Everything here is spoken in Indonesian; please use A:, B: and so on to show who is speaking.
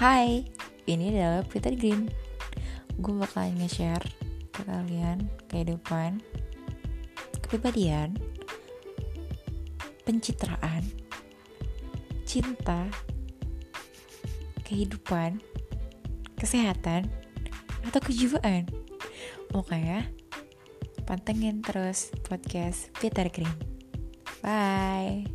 A: Hai, ini adalah Peter Green. Gue bakalan nge-share ke kalian kehidupan, kepribadian, pencitraan, cinta, kehidupan, kesehatan, atau kejiwaan. Pokoknya pantengin terus podcast Peter Green. Bye.